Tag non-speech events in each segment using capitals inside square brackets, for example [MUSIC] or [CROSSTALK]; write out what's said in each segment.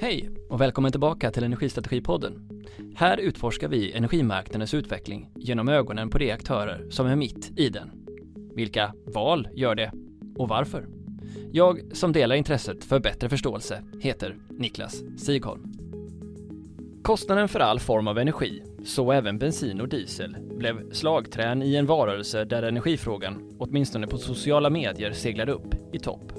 Hej och välkommen tillbaka till Energistrategipodden. Här utforskar vi energimarknadens utveckling genom ögonen på de aktörer som är mitt i den. Vilka val gör det och varför? Jag som delar intresset för bättre förståelse heter Niklas Sigholm. Kostnaden för all form av energi, så även bensin och diesel, blev slagträn i en varelse där energifrågan, åtminstone på sociala medier, seglade upp i topp.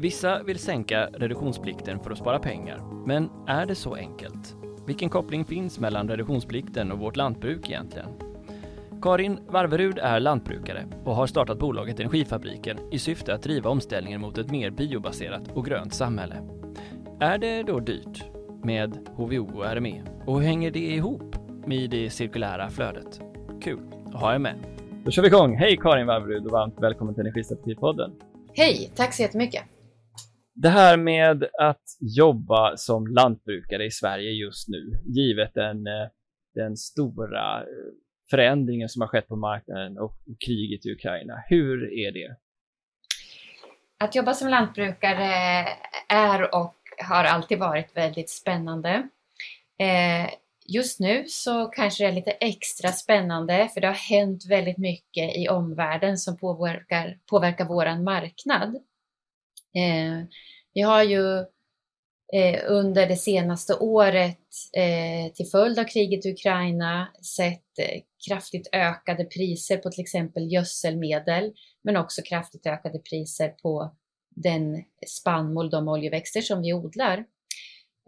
Vissa vill sänka reduktionsplikten för att spara pengar, men är det så enkelt? Vilken koppling finns mellan reduktionsplikten och vårt lantbruk egentligen? Karin Varverud är lantbrukare och har startat bolaget Energifabriken i syfte att driva omställningen mot ett mer biobaserat och grönt samhälle. Är det då dyrt med HVO och RME? Och hur hänger det ihop med det cirkulära flödet? Kul att ha er med. Då kör vi igång. Hej Karin Varverud och varmt välkommen till Energistrategipodden. Hej, tack så jättemycket. Det här med att jobba som lantbrukare i Sverige just nu, givet den, eh, den stora eh, förändringen som har skett på marknaden och kriget i Ukraina. Hur är det? Att jobba som lantbrukare är och har alltid varit väldigt spännande. Eh, just nu så kanske det är lite extra spännande för det har hänt väldigt mycket i omvärlden som påverkar, påverkar våran marknad. Eh, vi har ju eh, under det senaste året eh, till följd av kriget i Ukraina sett eh, kraftigt ökade priser på till exempel gödselmedel, men också kraftigt ökade priser på den spannmål, de oljeväxter som vi odlar.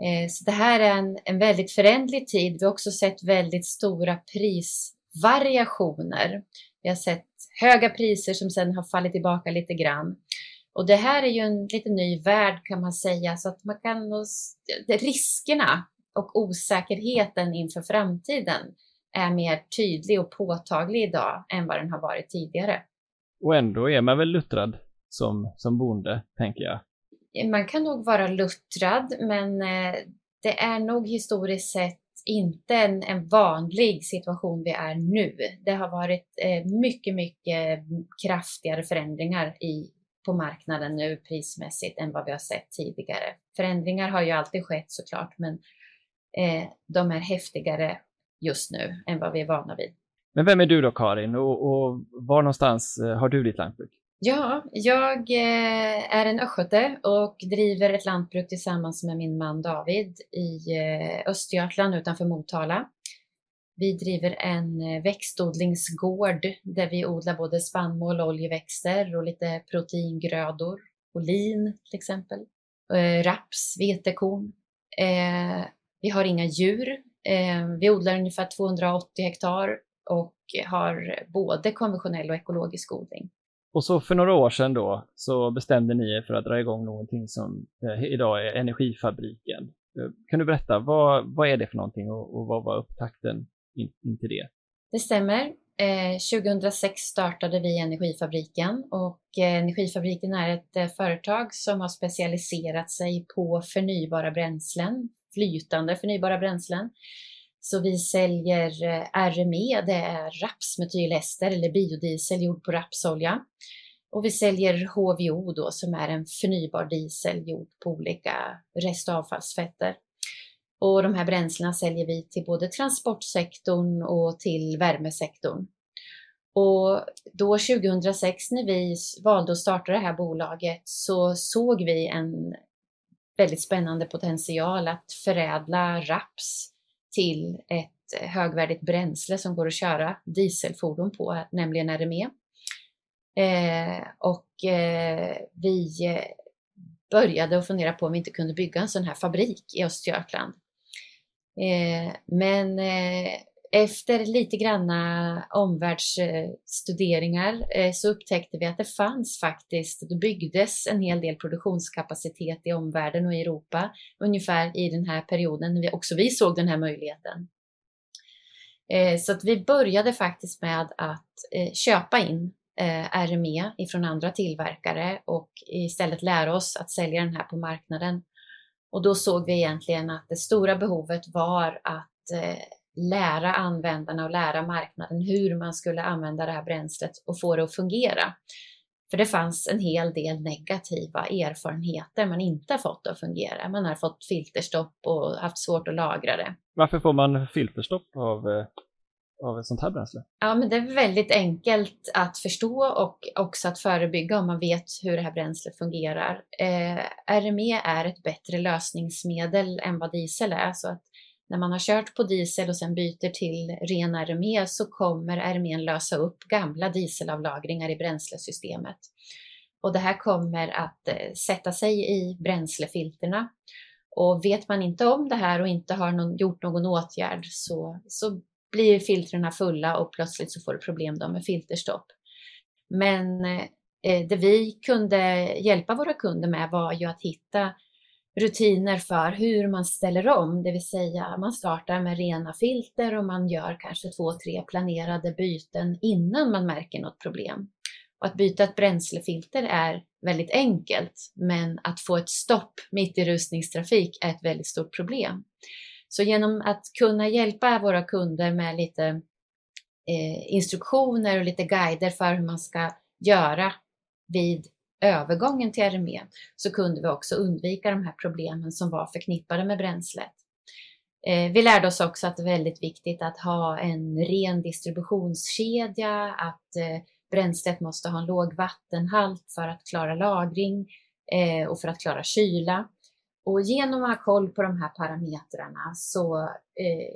Eh, så det här är en, en väldigt förändlig tid. Vi har också sett väldigt stora prisvariationer. Vi har sett höga priser som sedan har fallit tillbaka lite grann. Och det här är ju en lite ny värld kan man säga, så att man kan riskerna och osäkerheten inför framtiden är mer tydlig och påtaglig idag än vad den har varit tidigare. Och ändå är man väl luttrad som, som bonde, tänker jag? Man kan nog vara luttrad, men eh, det är nog historiskt sett inte en, en vanlig situation vi är nu. Det har varit eh, mycket, mycket kraftigare förändringar i på marknaden nu prismässigt än vad vi har sett tidigare. Förändringar har ju alltid skett såklart, men eh, de är häftigare just nu än vad vi är vana vid. Men vem är du då Karin och, och var någonstans eh, har du ditt lantbruk? Ja, jag eh, är en östgöte och driver ett lantbruk tillsammans med min man David i eh, Östergötland utanför Motala. Vi driver en eh, växtodlingsgård där vi odlar både spannmål, oljeväxter och lite proteingrödor. Olin till exempel. Eh, raps, vetekorn. Eh, vi har inga djur. Vi odlar ungefär 280 hektar och har både konventionell och ekologisk odling. Och så för några år sedan då så bestämde ni er för att dra igång någonting som idag är Energifabriken. Kan du berätta, vad, vad är det för någonting och, och vad var upptakten in, in till det. Det stämmer. Eh, 2006 startade vi Energifabriken och eh, Energifabriken är ett eh, företag som har specialiserat sig på förnybara bränslen, flytande förnybara bränslen. Så vi säljer eh, RME, det är rapsmetylester eller biodiesel gjord på rapsolja. Och vi säljer HVO då som är en förnybar diesel gjord på olika restavfallsfetter. Och de här bränslena säljer vi till både transportsektorn och till värmesektorn. Och då 2006 när vi valde att starta det här bolaget så såg vi en väldigt spännande potential att förädla raps till ett högvärdigt bränsle som går att köra dieselfordon på, nämligen RME. Eh, och eh, vi eh, började att fundera på om vi inte kunde bygga en sån här fabrik i Östergötland. Eh, men eh, efter lite granna omvärldsstuderingar eh, så upptäckte vi att det fanns faktiskt, det byggdes en hel del produktionskapacitet i omvärlden och i Europa ungefär i den här perioden när vi också vi såg den här möjligheten. Eh, så att vi började faktiskt med att eh, köpa in eh, RME ifrån andra tillverkare och istället lära oss att sälja den här på marknaden. Och då såg vi egentligen att det stora behovet var att eh, lära användarna och lära marknaden hur man skulle använda det här bränslet och få det att fungera. För det fanns en hel del negativa erfarenheter man inte har fått att fungera. Man har fått filterstopp och haft svårt att lagra det. Varför får man filterstopp av, eh, av ett sånt här bränsle? Ja, men det är väldigt enkelt att förstå och också att förebygga om man vet hur det här bränslet fungerar. Eh, RME är ett bättre lösningsmedel än vad diesel är, så att när man har kört på diesel och sen byter till ren RME så kommer RME lösa upp gamla dieselavlagringar i bränslesystemet. Och det här kommer att eh, sätta sig i bränslefilterna. Och vet man inte om det här och inte har någon, gjort någon åtgärd så, så blir filtrerna fulla och plötsligt så får du problem då med filterstopp. Men eh, det vi kunde hjälpa våra kunder med var ju att hitta rutiner för hur man ställer om, det vill säga man startar med rena filter och man gör kanske två, tre planerade byten innan man märker något problem. Och att byta ett bränslefilter är väldigt enkelt, men att få ett stopp mitt i rusningstrafik är ett väldigt stort problem. Så genom att kunna hjälpa våra kunder med lite eh, instruktioner och lite guider för hur man ska göra vid övergången till RME så kunde vi också undvika de här problemen som var förknippade med bränslet. Eh, vi lärde oss också att det är väldigt viktigt att ha en ren distributionskedja, att eh, bränslet måste ha en låg vattenhalt för att klara lagring eh, och för att klara kyla. Och genom att ha koll på de här parametrarna så eh,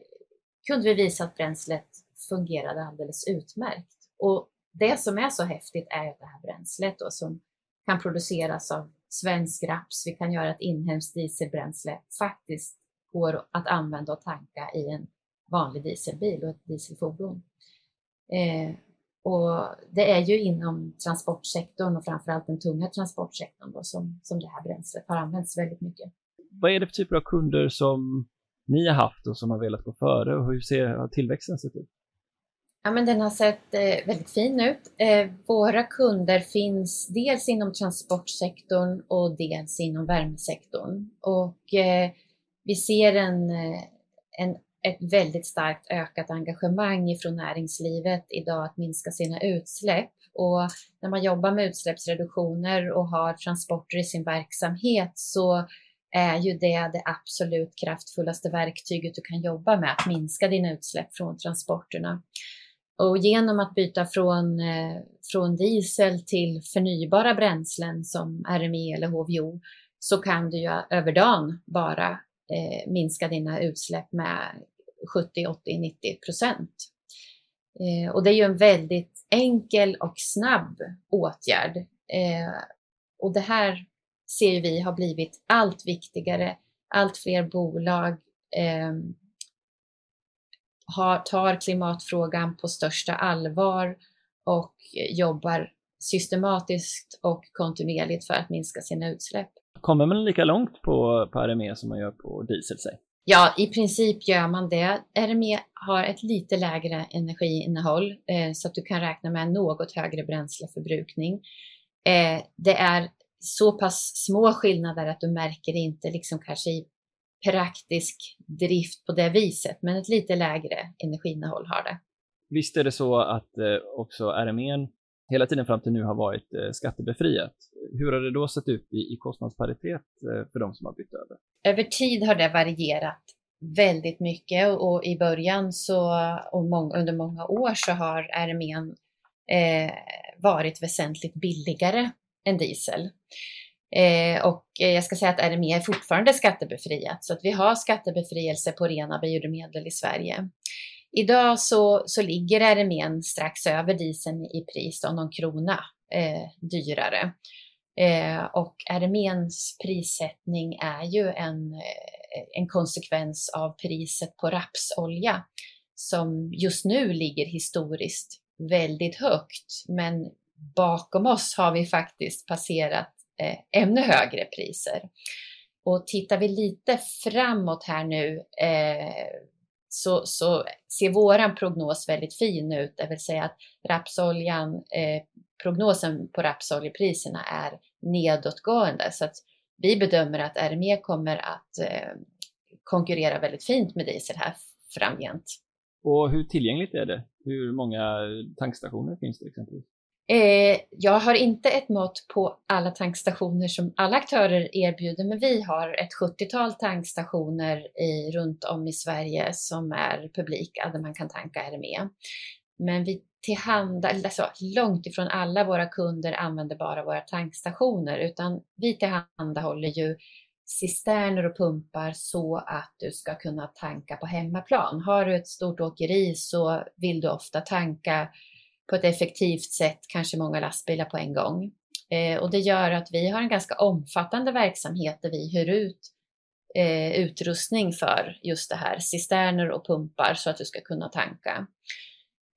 kunde vi visa att bränslet fungerade alldeles utmärkt. Och det som är så häftigt är att det här bränslet då, som kan produceras av svensk raps, vi kan göra ett inhemskt dieselbränsle, faktiskt går att använda och tanka i en vanlig dieselbil och ett dieselfordon. Eh, och det är ju inom transportsektorn och framförallt den tunga transportsektorn då, som, som det här bränslet har använts väldigt mycket. Vad är det för typer av kunder som ni har haft och som har velat gå före och hur ser tillväxten sett ut? Ja, men den har sett eh, väldigt fin ut. Eh, våra kunder finns dels inom transportsektorn och dels inom värmesektorn. Och eh, vi ser en, eh, en, ett väldigt starkt ökat engagemang från näringslivet idag att minska sina utsläpp. Och när man jobbar med utsläppsreduktioner och har transporter i sin verksamhet så är ju det det absolut kraftfullaste verktyget du kan jobba med, att minska dina utsläpp från transporterna. Och genom att byta från, eh, från diesel till förnybara bränslen som RME eller HVO så kan du ju över dagen bara eh, minska dina utsläpp med 70, 80, 90 procent. Eh, och det är ju en väldigt enkel och snabb åtgärd. Eh, och det här ser vi har blivit allt viktigare. Allt fler bolag eh, har, tar klimatfrågan på största allvar och jobbar systematiskt och kontinuerligt för att minska sina utsläpp. Kommer man lika långt på, på RME som man gör på diesel? Sig? Ja, i princip gör man det. RME har ett lite lägre energiinnehåll eh, så att du kan räkna med något högre bränsleförbrukning. Eh, det är så pass små skillnader att du märker det inte liksom kanske i praktisk drift på det viset, men ett lite lägre energiinnehåll har det. Visst är det så att eh, också RME hela tiden fram till nu har varit eh, skattebefriat. Hur har det då sett ut i, kostnadsparitet eh, för de som har bytt över? Över tid har det varierat väldigt mycket och i början så och många, under många år så har armén eh, varit väsentligt billigare än diesel. Eh, och eh, jag ska säga att RME är fortfarande skattebefriat, så att vi har skattebefrielse på rena biodrivmedel i Sverige. Idag så, så ligger RMEn strax över dieseln i pris, om någon krona eh, dyrare. Eh, och RMEns prissättning är ju en, eh, en konsekvens av priset på rapsolja som just nu ligger historiskt väldigt högt. Men bakom oss har vi faktiskt passerat eh, ännu högre priser. Och tittar vi lite framåt här nu eh, så, så ser våran prognos väldigt fin ut, det vill säga att rapsoljan, eh, prognosen på rapsoljepriserna är nedåtgående. Så att vi bedömer att RME kommer att eh, konkurrera väldigt fint med diesel här framgent. Och hur tillgängligt är det? Hur många tankstationer finns det exempelvis? Eh, jag har inte ett mått på alla tankstationer som alla aktörer erbjuder, men vi har ett 70-tal tankstationer i, runt om i Sverige som är publika där man kan tanka RME. Men vi tillhanda, alltså långt ifrån alla våra kunder använder bara våra tankstationer, utan vi tillhandahåller ju cisterner och pumpar så att du ska kunna tanka på hemmaplan. Har du ett stort åkeri så vill du ofta tanka på ett effektivt sätt, kanske många lastbilar på en gång. Eh, och det gör att vi har en ganska omfattande verksamhet där vi hyr ut eh, utrustning för just det här, cisterner och pumpar så att du ska kunna tanka.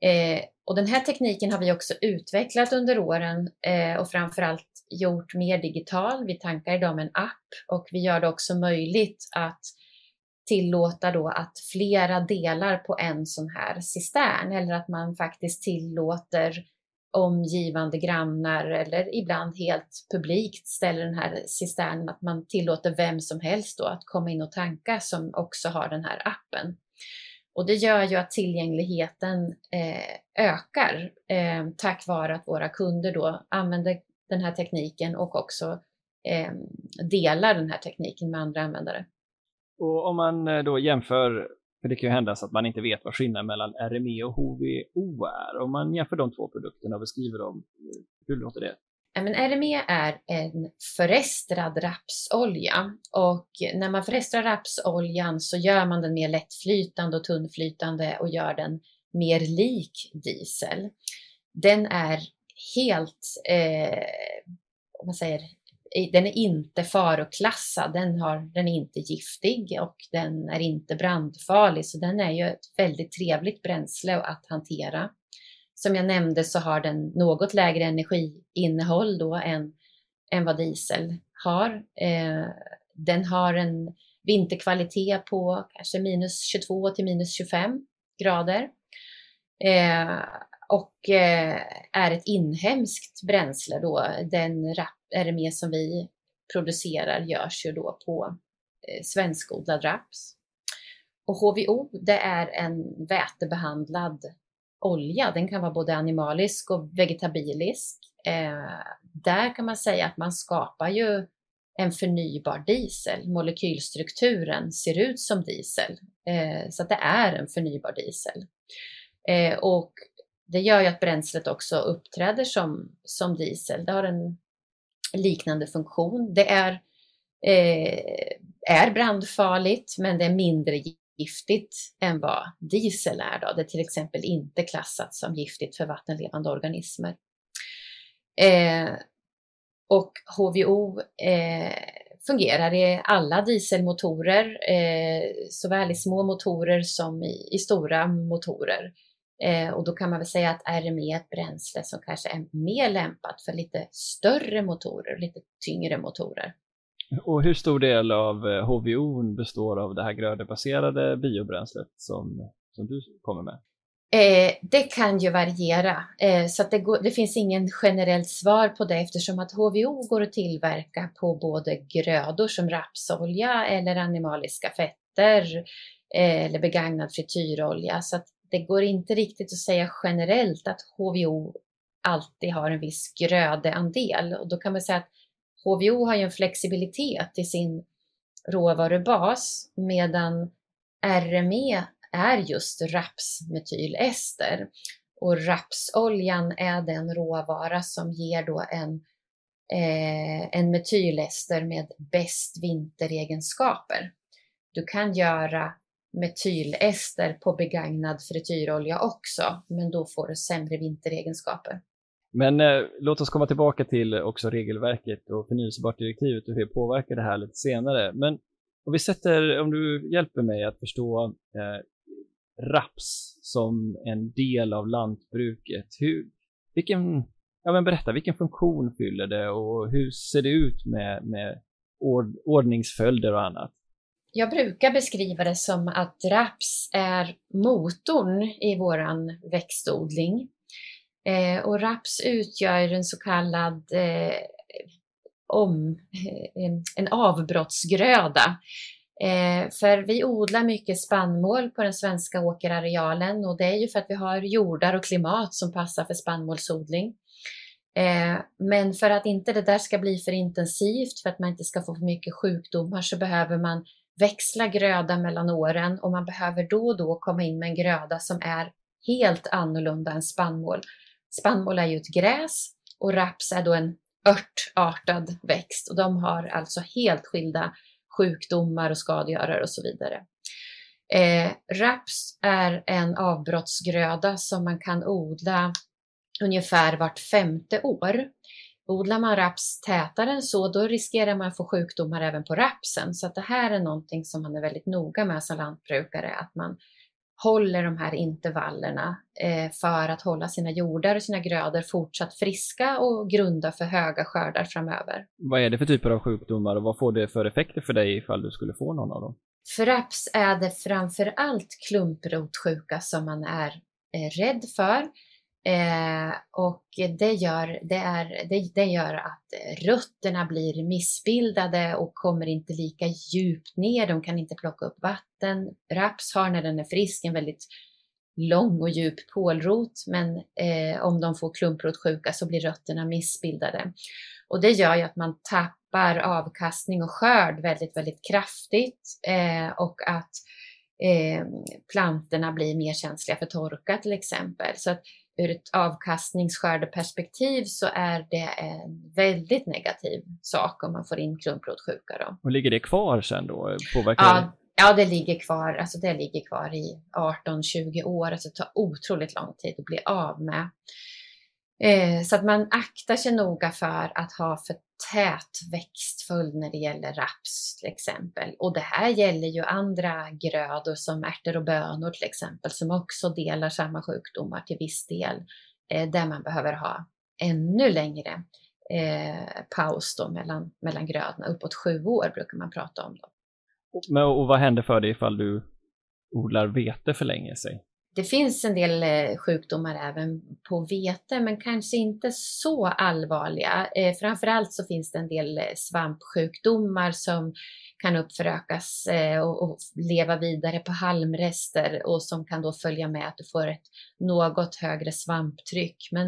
Eh, och den här tekniken har vi också utvecklat under åren eh, och framförallt gjort mer digital. Vi tankar idag med en app och vi gör det också möjligt att tillåta då att flera delar på en sån här cistern eller att man faktiskt tillåter omgivande grannar eller ibland helt publikt ställer den här cisternen, att man tillåter vem som helst då att komma in och tanka som också har den här appen. Och det gör ju att tillgängligheten eh, ökar eh, tack vare att våra kunder då använder den här tekniken och också eh, delar den här tekniken med andra användare. Och om man eh, då jämför, för det kan ju hända så att man inte vet vad skillnaden mellan RME och HVO är. Om man jämför de två produkterna och beskriver dem, hur låter det? Men RME är en förestrad rapsolja och när man förestrar rapsoljan så gör man den mer lättflytande och tunnflytande och gör den mer lik diesel. Den är helt, eh, man säger, den är inte faroklassad, den, har, den är inte giftig och den är inte brandfarlig, så den är ju ett väldigt trevligt bränsle att hantera. Som jag nämnde så har den något lägre energiinnehåll då än, än vad diesel har. Eh, den har en vinterkvalitet på kanske minus 22 till minus 25 grader. Eh, och eh, är ett inhemskt bränsle då. Den RME som vi producerar görs ju då på eh, svenskodlad raps. Och HVO, det är en vätebehandlad olja. Den kan vara både animalisk och vegetabilisk. Eh, där kan man säga att man skapar ju en förnybar diesel. Molekylstrukturen ser ut som diesel, eh, så att det är en förnybar diesel. Eh, och det gör ju att bränslet också uppträder som, som diesel. Det har en liknande funktion. Det är, eh, är brandfarligt, men det är mindre giftigt än vad diesel är. Då. Det är till exempel inte klassat som giftigt för vattenlevande organismer. Eh, och HVO eh, fungerar i alla dieselmotorer, eh, såväl i små motorer som i, i stora motorer. Eh, och då kan man väl säga att RME är ett bränsle som kanske är mer lämpat för lite större motorer, lite tyngre motorer. Och hur stor del av HVO eh, består av det här grödebaserade biobränslet som, som du kommer med? Eh, det kan ju variera, eh, så det, går, det, finns ingen generellt svar på det eftersom att HVO går att tillverka på både grödor som rapsolja eller animaliska fetter eh, eller begagnad frityrolja. Så att det går inte riktigt att säga generellt att HVO alltid har en viss grödeandel och då kan man säga att HVO har ju en flexibilitet i sin råvarubas medan RME är just rapsmetylester. Och rapsoljan är den råvara som ger då en, eh, en metylester med bäst vinteregenskaper. Du kan göra metylester på begagnad frityrolja också, men då får du sämre vinteregenskaper. Men eh, låt oss komma tillbaka till också regelverket och förnyelsebart-direktivet och hur det påverkar det här lite senare. Men om vi sätter, om du hjälper mig att förstå eh, raps som en del av lantbruket. Hur, vilken, ja men berätta, vilken funktion fyller det och hur ser det ut med, med ord, ordningsföljder och annat? Jag brukar beskriva det som att raps är motorn i våran växtodling. Eh, och raps utgör en så kallad eh, om, eh, en avbrottsgröda Eh, för vi odlar mycket spannmål på den svenska åkerarealen och det är ju för att vi har jordar och klimat som passar för spannmålsodling. Eh, men för att inte det där ska bli för intensivt, för att man inte ska få för mycket sjukdomar, så behöver man växla gröda mellan åren och man behöver då och då komma in med en gröda som är helt annorlunda än spannmål. Spannmål är ju ett gräs och raps är då en örtartad växt och de har alltså helt skilda sjukdomar och skadegörare och så vidare. Eh, raps är en avbrottsgröda som man kan odla ungefär vart femte år. Odlar man raps tätare än så, då riskerar man att få sjukdomar även på rapsen. Så det här är någonting som man är väldigt noga med som lantbrukare, att man håller de här intervallerna eh, för att hålla sina jordar och sina grödor fortsatt friska och grunda för höga skördar framöver. Vad är det för typer av sjukdomar och vad får det för effekter för dig ifall du skulle få någon av dem? För raps är det framför allt klumprotsjuka som man är eh, rädd för. Eh, och det gör, det, är, det, det, gör att eh, rötterna blir missbildade och kommer inte lika djupt ner. De kan inte plocka upp vatten. Raps har när den är frisk en väldigt lång och djup pålrot, men eh, om de får klumprotsjuka så blir rötterna missbildade. Och det gör ju att man tappar avkastning och skörd väldigt, väldigt kraftigt eh, och att eh, plantorna blir mer känsliga för torka till exempel. Så att ur ett avkastningsskördeperspektiv så är det en väldigt negativ sak om man får in klumprotsjuka. Då. Och ligger det kvar sen då? Påverkar ja, det? ja, det ligger kvar. Alltså det ligger kvar i 18-20 år. Alltså det tar otroligt lång tid att bli av med. Eh, så att man aktar sig noga för att ha för tät växtföljd när det gäller raps till exempel. Och det här gäller ju andra grödor som ärtor och bönor till exempel som också delar samma sjukdomar till viss del eh, där man behöver ha ännu längre eh, paus då mellan, mellan grödorna. Uppåt sju år brukar man prata om. Då. Men, och vad händer för dig ifall du odlar vete förlänger sig? Det finns en del eh, sjukdomar även på vete, men kanske inte så allvarliga. Eh, framförallt så finns det en del eh, svampsjukdomar som kan uppförökas eh, och leva vidare på halmrester och som kan då följa med att du får ett något högre svamptryck. Men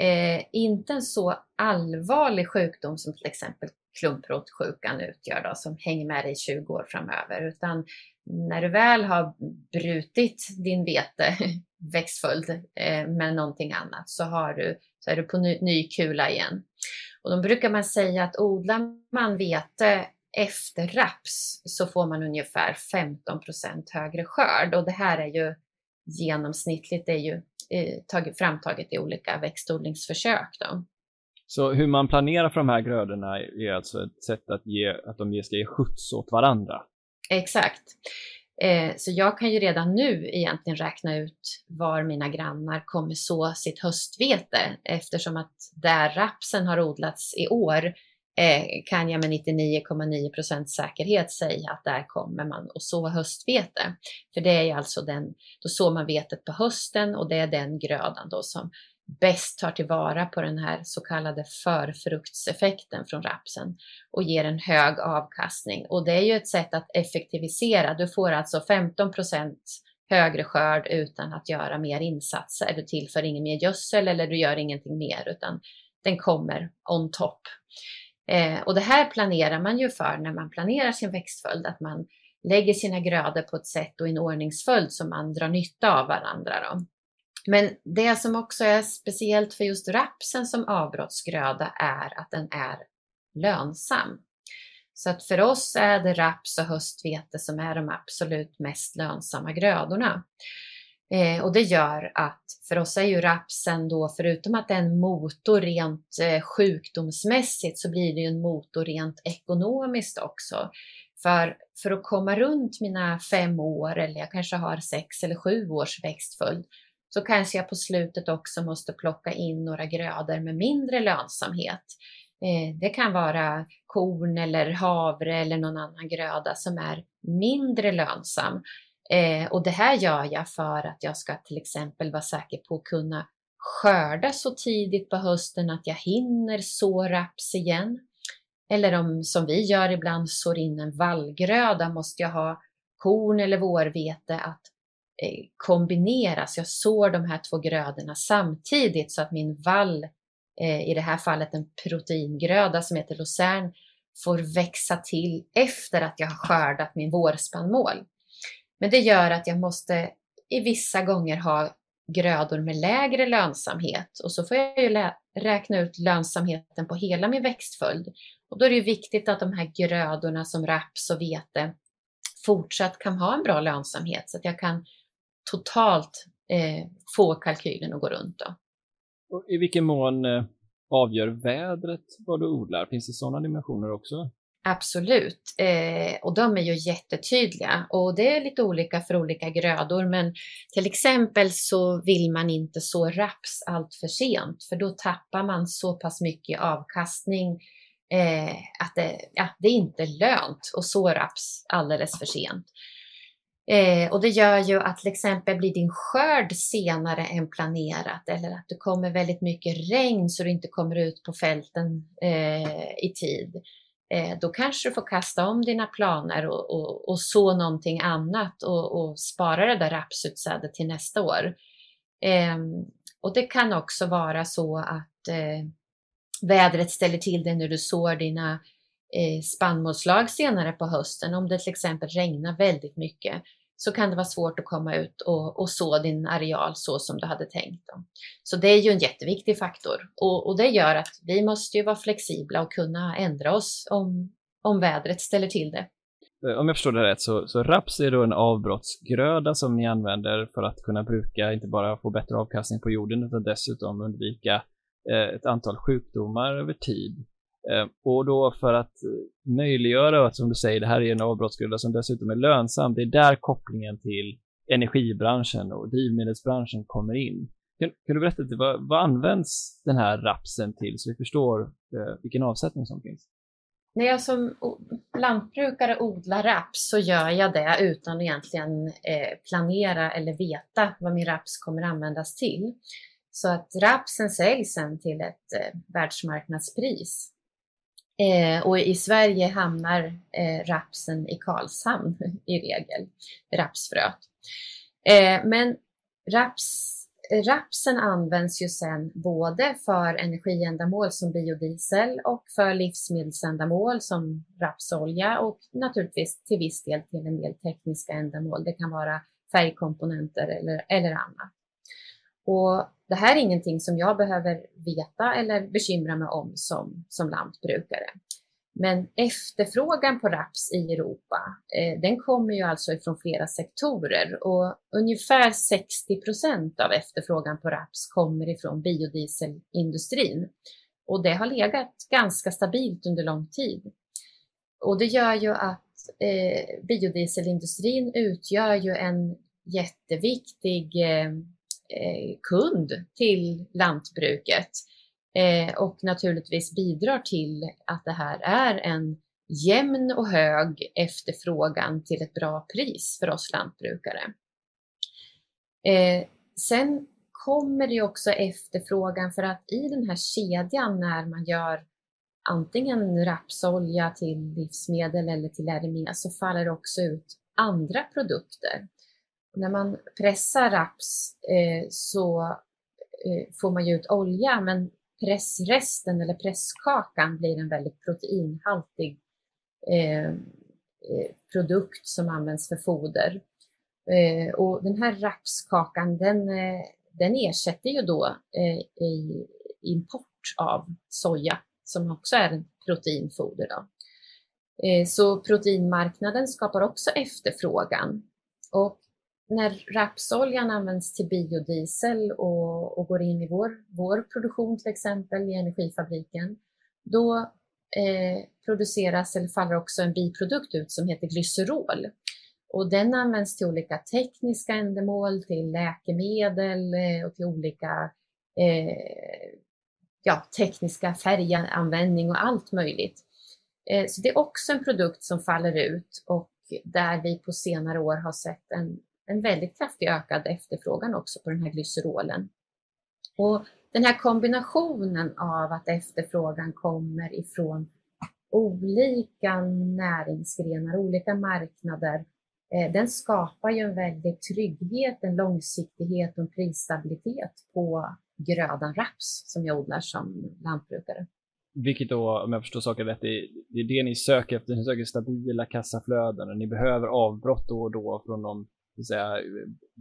eh, inte en så allvarlig sjukdom som till exempel klumprotsjukan utgör då, som hänger med dig 20 år framöver, utan när du väl har brutit din vete [LAUGHS] växtföljd eh, med någonting annat så, har du, så är du på ny, ny kula igen. Och då brukar man säga att odlar man vete efter raps så får man ungefär 15% högre skörd och det här är ju genomsnittligt, det är ju eh, framtaget i olika växtodlingsförsök. Då. Så hur man planerar för de här grödorna är alltså ett sätt att, ge, att de ska ge skjuts åt varandra? Exakt. Eh, så jag kan ju redan nu egentligen räkna ut var mina grannar kommer så sitt höstvete eftersom att där rapsen har odlats i år eh, kan jag med 99,9 procents säkerhet säga att där kommer man att så höstvete. För det är alltså den, då sår man vetet på hösten och det är den grödan då som bäst tar tillvara på den här så kallade förfruktseffekten från rapsen och ger en hög avkastning. Och det är ju ett sätt att effektivisera. Du får alltså 15% högre skörd utan att göra mer insatser. Du tillför ingen mer gödsel eller du gör ingenting mer utan den kommer on top. Eh, och det här planerar man ju för när man planerar sin växtföljd, att man lägger sina grödor på ett sätt och i en ordningsföljd som man drar nytta av varandra. Då. Men det som också är speciellt för just rapsen som avbrottsgröda är att den är lönsam. Så att för oss är det raps och höstvete som är de absolut mest lönsamma grödorna. Eh, och det gör att för oss är ju rapsen då, förutom att det är en motor rent eh, sjukdomsmässigt, så blir det ju en motor rent ekonomiskt också. För, för att komma runt mina fem år, eller jag kanske har sex eller sju års växtföljd, så kanske jag på slutet också måste plocka in några grödor med mindre lönsamhet. Eh, det kan vara korn eller havre eller någon annan gröda som är mindre lönsam. Eh, och det här gör jag för att jag ska till exempel vara säker på att kunna skörda så tidigt på hösten att jag hinner så raps igen. eller om som vi gör ibland sår in en vallgröda, måste jag ha korn eller vårvete att Eh, kombineras. Jag sår de här två grödorna samtidigt så att min vall, eh, i det här fallet en proteingröda som heter lucern, får växa till efter att jag har skördat min vårspannmål. Men det gör att jag måste i vissa gånger ha grödor med lägre lönsamhet och så får jag ju räkna ut lönsamheten på hela min växtföljd. Och då är det viktigt att de här grödorna som raps och vete fortsatt kan ha en bra lönsamhet så att jag kan totalt eh, få kalkylen att gå runt. Då. Och I vilken mån eh, avgör vädret vad du odlar? Finns det sådana dimensioner också? Absolut, eh, och de är ju jättetydliga och det är lite olika för olika grödor. Men till exempel så vill man inte så raps allt för sent för då tappar man så pass mycket avkastning eh, att det, ja, det är inte lönt att så raps alldeles för sent. Eh, och det gör ju att till exempel blir din skörd senare än planerat eller att det kommer väldigt mycket regn så du inte kommer ut på fälten eh, i tid. Eh, då kanske du får kasta om dina planer och, och, och så någonting annat och, och, spara det där rapsutsädet till nästa år. Ehm, och det kan också vara så att eh, vädret ställer till det när du sår dina eh, spannmålslag senare på hösten. Om det till exempel regnar väldigt mycket så kan det vara svårt att komma ut och, och så din areal så som du hade tänkt. Då. Så det är ju en jätteviktig faktor och, och, det gör att vi måste ju vara flexibla och kunna ändra oss om, om vädret ställer till det. Eh, om jag förstår det rätt så, så raps är då en avbrottsgröda som ni använder för att kunna bruka, inte bara få bättre avkastning på jorden utan dessutom undvika eh, ett antal sjukdomar över tid. Eh, och då för att eh, möjliggöra att, som du säger, det här är en avbrottsgröda som dessutom är lönsam, det är där kopplingen till energibranschen och drivmedelsbranschen kommer in. Kan, kan du berätta lite, vad, vad används den här rapsen till så vi förstår eh, vilken avsättning som finns? När jag som lantbrukare odlar raps så gör jag det utan egentligen eh, planera eller veta vad min raps kommer användas till. Så att rapsen säljs sen till ett eh, världsmarknadspris. Eh, och i Sverige hamnar eh, rapsen i Karlshamn [LAUGHS] i regel, rapsfröet. Eh, men raps, rapsen används ju sen både för energiändamål som biodiesel och för livsmedelsändamål som rapsolja och naturligtvis till viss del till en del tekniska ändamål. Det kan vara färgkomponenter eller, eller annat. Och det här är ingenting som jag behöver veta eller bekymra mig om som, som lantbrukare. Men efterfrågan på raps i Europa, eh, den kommer ju alltså ifrån flera sektorer och ungefär 60 procent av efterfrågan på raps kommer ifrån biodieselindustrin. Och det har legat ganska stabilt under lång tid. Och det gör ju att eh, biodieselindustrin utgör ju en jätteviktig eh, Eh, Eh, kund till lantbruket eh, och naturligtvis bidrar till att det här är en jämn och hög efterfrågan till ett bra pris för oss lantbrukare. Eh, sen kommer det också efterfrågan för att i den här kedjan när man gör antingen rapsolja till livsmedel eller till RME så faller det också ut andra produkter när man pressar raps eh, så eh, får man ju ut olja, men pressresten eller presskakan blir en väldigt proteinhaltig eh, eh produkt som används för foder. Eh, och den här rapskakan, den, eh, den ersätter ju då eh, i import av soja som också är en proteinfoder. Då. Eh, så proteinmarknaden skapar också efterfrågan. Och när rapsoljan används till biodiesel och, och, går in i vår, vår produktion till exempel i energifabriken, då eh, produceras eller faller också en biprodukt ut som heter glycerol. Och den används till olika tekniska ändamål, till läkemedel eh, och till olika eh, ja, tekniska färganvändning och allt möjligt. Eh, så det är också en produkt som faller ut och där vi på senare år har sett en en väldigt kraftig ökad efterfrågan också på den här glycerolen. Och den här kombinationen av att efterfrågan kommer ifrån olika näringsgrenar, olika marknader, eh, den skapar ju en väldig trygghet, en långsiktighet och en prisstabilitet på grödan raps som jag odlar som lantbrukare. Vilket då, om jag förstår saken rätt, det är det ni söker efter. Ni söker stabila kassaflöden och ni behöver avbrott då och då från de säga,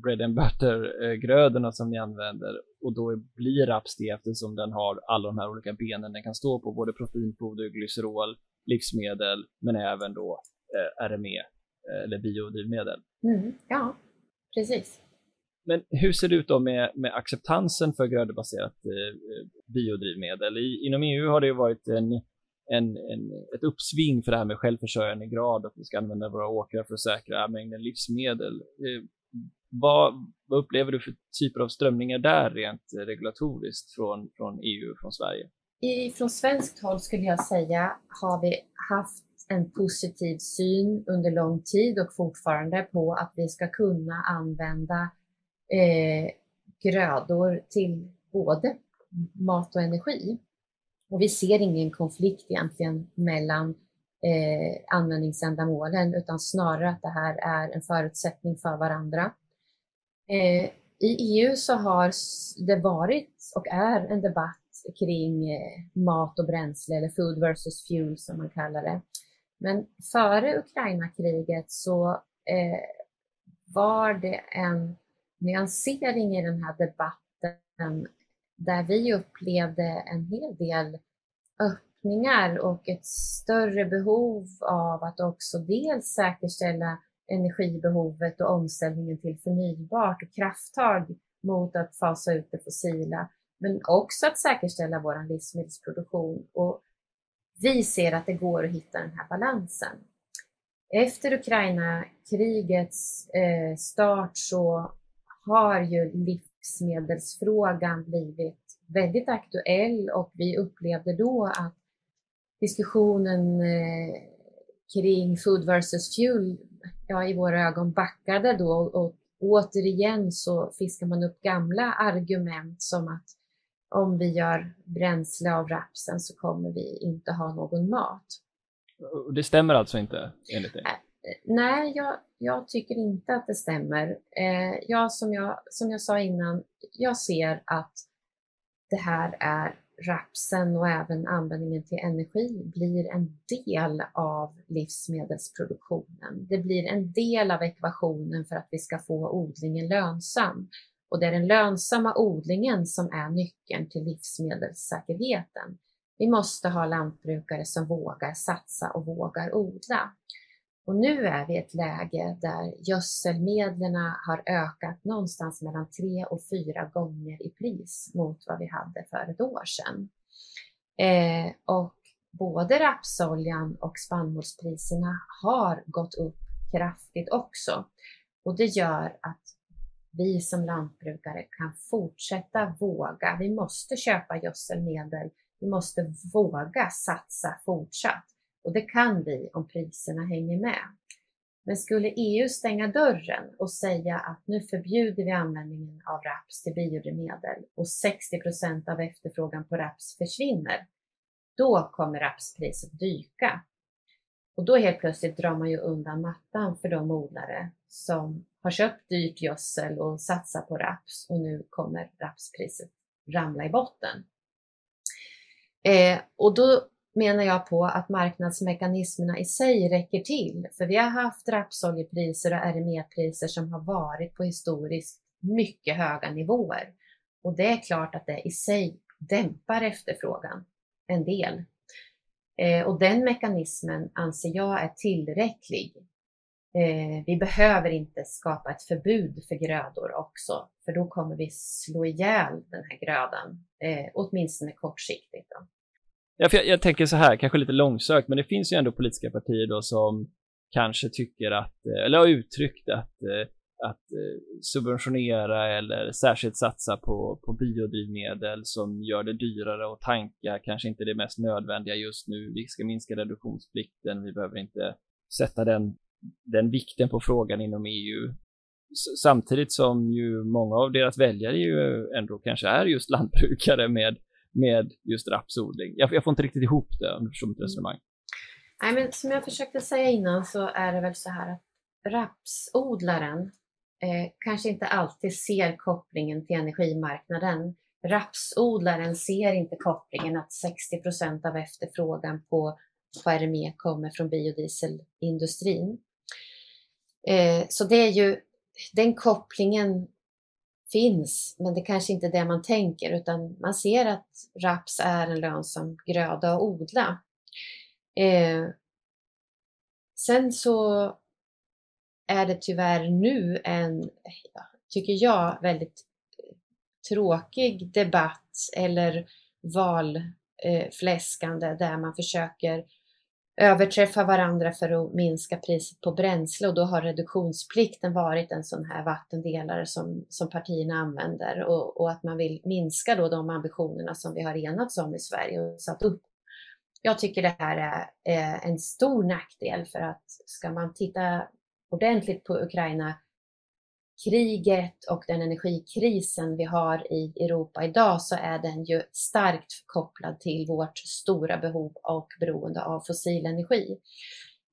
bread and butter-grödorna som ni använder och då blir raps det eftersom den har alla de här olika benen den kan stå på, både proteinfoder, glycerol, livsmedel, men även då eh, RME eh, eller biodrivmedel. Mm, ja, precis. Men hur ser det ut då med, med acceptansen för grödebaserat eh, biodrivmedel? I, inom EU har det varit en, en, en, ett uppsving för det här med självförsörjande grad, att vi ska använda våra åkrar för att säkra mängden livsmedel. Eh, vad, vad, upplever du för typer av strömningar där rent regulatoriskt från, från EU och från Sverige? I, från svenskt håll skulle jag säga har vi haft en positiv syn under lång tid och fortfarande på att vi ska kunna använda eh, grödor till både mat och energi. Och vi ser ingen konflikt egentligen mellan eh, användningsändamålen utan snarare att det här är en förutsättning för varandra. Eh, I EU så har det varit och är en debatt kring eh, mat och bränsle eller food versus fuel som man kallar det. Men före Ukraina-kriget så eh, var det en nyansering i den här debatten där vi upplevde en hel del öppningar och ett större behov av att också dels säkerställa energibehovet och omställningen till förnybart och krafttag mot att fasa ut det fossila, men också att säkerställa vår livsmedelsproduktion. Och vi ser att det går att hitta den här balansen. Efter Ukraina-krigets eh, start så har ju livsmedelsfrågan blivit väldigt aktuell och vi upplevde då att diskussionen eh, kring food versus fuel ja, i våra ögon backade då och återigen så fiskar man upp gamla argument som att om vi gör bränsle av rapsen så kommer vi inte ha någon mat. Det stämmer alltså inte enligt dig? Nej, jag, jag, tycker inte att det stämmer. Eh, jag, som, jag, som jag sa innan, jag ser att det här är rapsen och även användningen till energi blir en del av livsmedelsproduktionen. Det blir en del av ekvationen för att vi ska få odlingen lönsam. Och det är den lönsamma odlingen som är nyckeln till livsmedelssäkerheten. Vi måste ha lantbrukare som vågar satsa och vågar odla. Och nu är vi i ett läge där gödselmedlen har ökat någonstans mellan tre och fyra gånger i pris mot vad vi hade för ett år sedan. Eh, och både rapsoljan och spannmålspriserna har gått upp kraftigt också. Och det gör att vi som lantbrukare kan fortsätta våga. Vi måste köpa gödselmedel. Vi måste våga satsa fortsatt. Och det kan vi om priserna hänger med. Men skulle EU stänga dörren och säga att nu förbjuder vi användningen av raps till biodrivmedel och 60 procent av efterfrågan på raps försvinner, då kommer rapspriset dyka. Och då helt plötsligt drar man ju undan mattan för de odlare som har köpt dyrt gödsel och satsar på raps och nu kommer rapspriset ramla i botten. Eh, och då menar jag på att marknadsmekanismerna i sig räcker till. För vi har haft rapsoljepriser och RME-priser som har varit på historiskt mycket höga nivåer. Och det är klart att det i sig dämpar efterfrågan en del. Eh, och den mekanismen anser jag är tillräcklig. Eh, vi behöver inte skapa ett förbud för grödor också, för då kommer vi slå ihjäl den här grödan, eh, åtminstone kortsiktigt. Då. Jag, jag, tänker så här, kanske lite långsökt, men det finns ju ändå politiska partier då som kanske tycker att, eh, eller har uttryckt att, eh, att eh, subventionera eller särskilt satsa på, på biodrivmedel som gör det dyrare att tanka, kanske inte det mest nödvändiga just nu. Vi ska minska reduktionsplikten, vi behöver inte sätta den, den vikten på frågan inom EU. Samtidigt som ju många av deras väljare ju ändå kanske är just [LAUGHS] lantbrukare med med just rapsodling. Jag, jag får inte riktigt ihop det om du förstår mitt mm. resonemang. Nej, men som jag försökte säga innan så är det väl så här att rapsodlaren eh, kanske inte alltid ser kopplingen till energimarknaden. Rapsodlaren ser inte kopplingen att 60 procent av efterfrågan på, på RME kommer från biodieselindustrin. Eh, så det är ju den kopplingen finns, men det kanske inte är det man tänker utan man ser att raps är en lönsam gröda att odla. Eh, sen så är det tyvärr nu en, tycker jag, väldigt tråkig debatt eller valfläskande eh, där man försöker överträffa varandra för att minska priset på bränsle och då har reduktionsplikten varit en sån här vattendelare som, som partierna använder och, och att man vill minska då de ambitionerna som vi har enats om i Sverige och satt upp. Jag tycker det här är, är en stor nackdel för att ska man titta ordentligt på Ukraina kriget och den energikrisen vi har i Europa idag så är den ju starkt kopplad till vårt stora behov och beroende av fossil energi.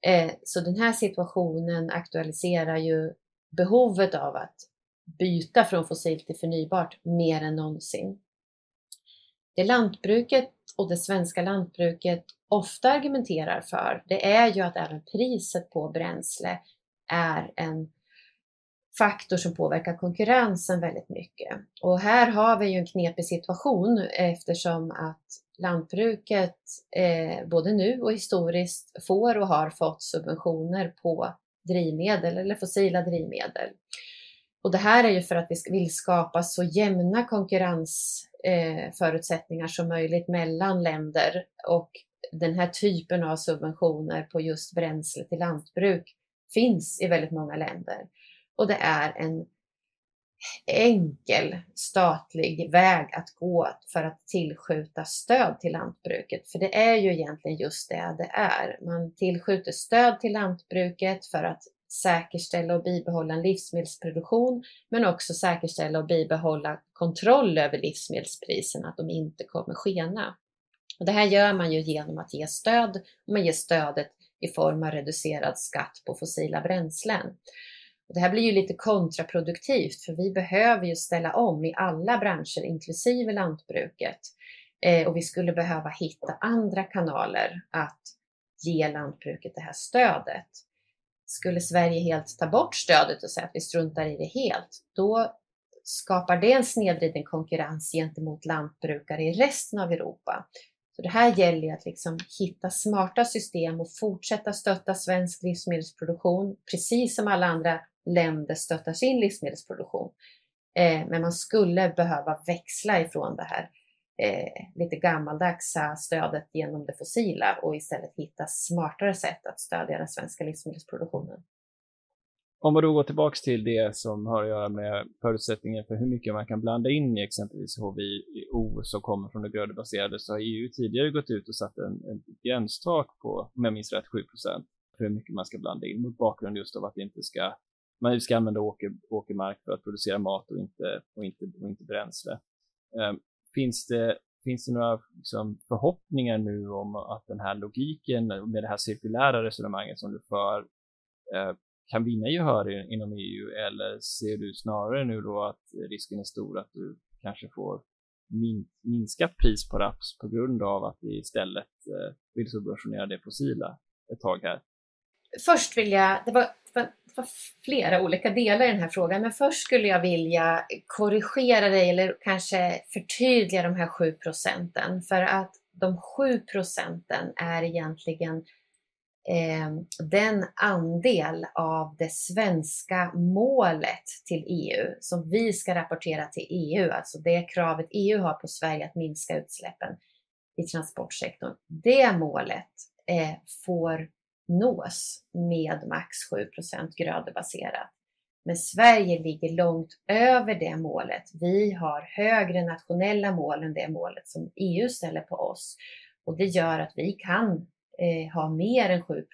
Eh, så den här situationen aktualiserar ju behovet av att byta från fossilt till förnybart mer än någonsin. Det lantbruket och det svenska lantbruket ofta argumenterar för, det är ju att även priset på bränsle är en faktor som påverkar konkurrensen väldigt mycket. Och här har vi ju en knepig situation eftersom att lantbruket eh, både nu och historiskt får och har fått subventioner på drivmedel eller fossila drivmedel. Och det här är ju för att vi vill skapa så jämna konkurrensförutsättningar eh, som möjligt mellan länder och den här typen av subventioner på just bränsle till lantbruk finns i väldigt många länder och det är en enkel statlig väg att gå för att tillskjuta stöd till lantbruket. För det är ju egentligen just det det är. Man tillskjuter stöd till lantbruket för att säkerställa och bibehålla en livsmedelsproduktion, men också säkerställa och bibehålla kontroll över livsmedelspriserna, att de inte kommer skena. Och det här gör man ju genom att ge stöd. Man ger stödet i form av reducerad skatt på fossila bränslen. Och det här blir ju lite kontraproduktivt för vi behöver ju ställa om i alla branscher, inklusive lantbruket. Eh, och vi skulle behöva hitta andra kanaler att ge lantbruket det här stödet. Skulle Sverige helt ta bort stödet och säga att vi struntar i det helt, då skapar det en snedvriden konkurrens gentemot lantbrukare i resten av Europa. Så det här gäller ju att liksom hitta smarta system och fortsätta stötta svensk livsmedelsproduktion, precis som alla andra länder stöttar sin livsmedelsproduktion. Eh, men man skulle behöva växla ifrån det här eh, lite gammaldagsa stödet genom det fossila och istället hitta smartare sätt att stödja den svenska livsmedelsproduktionen. Om man då går tillbaks till det som har att göra med förutsättningen för hur mycket man kan blanda in i exempelvis HVO som kommer från det grödebaserade så har EU tidigare gått ut och satt en, en gränstak på, om jag minns rätt, 7 för hur mycket man ska blanda in mot bakgrund just av att det inte ska man ska använda åker, åkermark för att producera mat och inte, och inte, och inte bränsle. Eh, finns, det, finns det några liksom, förhoppningar nu om att den här logiken med det här cirkulära resonemanget som du för eh, kan vinna gehör inom EU eller ser du snarare nu då att risken är stor att du kanske får min, minskat pris på raps på grund av att vi istället eh, vill subventionera det fossila ett tag här? Först vill jag, det var det var flera olika delar i den här frågan, men först skulle jag vilja korrigera dig eller kanske förtydliga de här 7 procenten. För att de 7 procenten är egentligen eh, den andel av det svenska målet till EU som vi ska rapportera till EU, alltså det kravet EU har på Sverige att minska utsläppen i transportsektorn. Det målet eh, får nås med max 7% grödebaserat. Men Sverige ligger långt över det målet. Vi har högre nationella mål än det målet som EU ställer på oss. Och det gör att vi kan eh, ha mer än 7%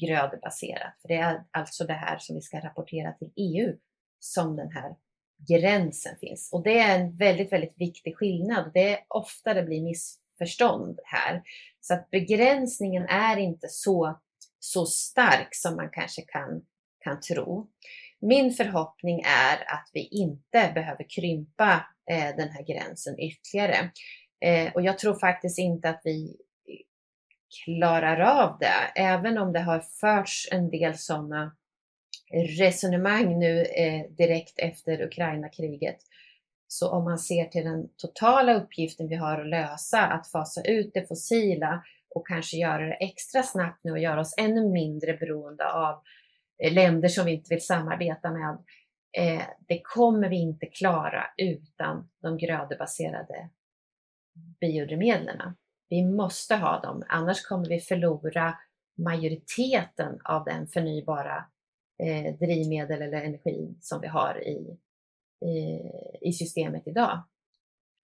grödebaserat. För det är alltså det här som vi ska rapportera till EU som den här gränsen finns. Och det är en väldigt, väldigt viktig skillnad. Det är ofta det blir miss förstånd här. Så att begränsningen är inte så, så stark som man kanske kan, kan tro. Min förhoppning är att vi inte behöver krympa eh, den här gränsen ytterligare. Eh, och jag tror faktiskt inte att vi eh, klarar av det, även om det har förts en del sådana resonemang nu eh, direkt efter Ukraina-kriget. Så om man ser till den totala uppgiften vi har att lösa, att fasa ut det fossila och kanske göra det extra snabbt nu och göra oss ännu mindre beroende av eh, länder som vi inte vill samarbeta med. Eh, det kommer vi inte klara utan de grödebaserade biodrivmedlen. Vi måste ha dem, annars kommer vi förlora majoriteten av den förnybara eh, drivmedel eller energi som vi har i, i, i systemet idag.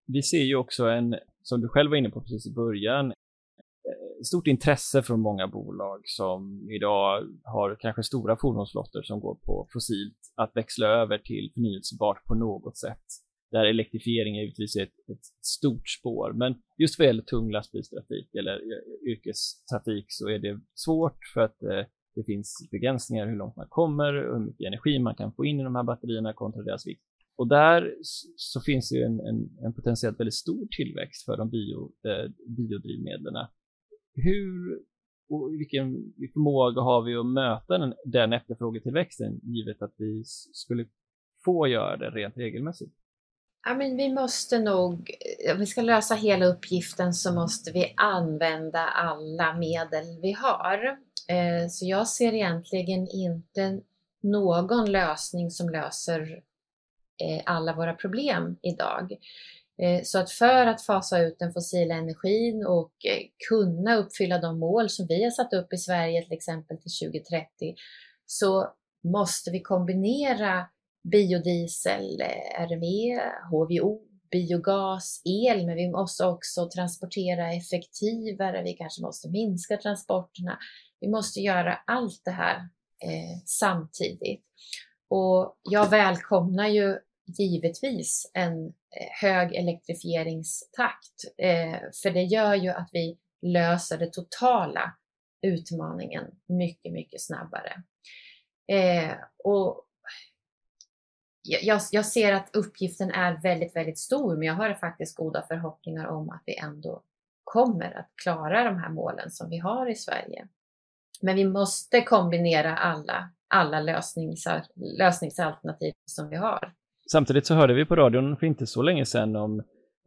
Vi ser ju också en, som du själv var inne på precis i början, eh, stort intresse från många bolag som idag har kanske stora fordonsflottor som går på fossilt att växla över till förnyelsebart på något sätt. Där elektrifiering är givetvis ett, ett stort spår, men just vad gäller tung lastbilstrafik eller eh, yrkestrafik så är det svårt för att eh, det finns begränsningar hur långt man kommer och hur mycket energi man kan få in i de här batterierna kontra deras vikt. Och där så finns det ju en, en, en potentiellt väldigt stor tillväxt för de bio, eh, biodrivmedlen. Hur och vilken förmåga har vi att möta den, den efterfrågetillväxten givet att vi skulle få göra det rent regelmässigt? Ja, men vi måste nog, om vi ska lösa hela uppgiften så måste vi använda alla medel vi har. Eh, så jag ser egentligen inte någon lösning som löser Eh, alla våra problem idag. Eh, så att för att fasa ut den fossila energin och eh, kunna uppfylla de mål som vi har satt upp i Sverige till exempel till 2030 så måste vi kombinera biodiesel, RME, HVO, biogas, el, men vi måste också transportera effektivare. Vi kanske måste minska transporterna. Vi måste göra allt det här eh, samtidigt. Och jag välkomnar ju givetvis en eh, hög elektrifieringstakt, eh, för det gör ju att vi löser den totala utmaningen mycket, mycket snabbare. Eh, och jag, jag, ser att uppgiften är väldigt, väldigt stor, men jag har faktiskt goda förhoppningar om att vi ändå kommer att klara de här målen som vi har i Sverige. Men vi måste kombinera alla, alla lösnings, lösningsalternativ som vi har. Samtidigt så hörde vi på radion för inte så länge sedan om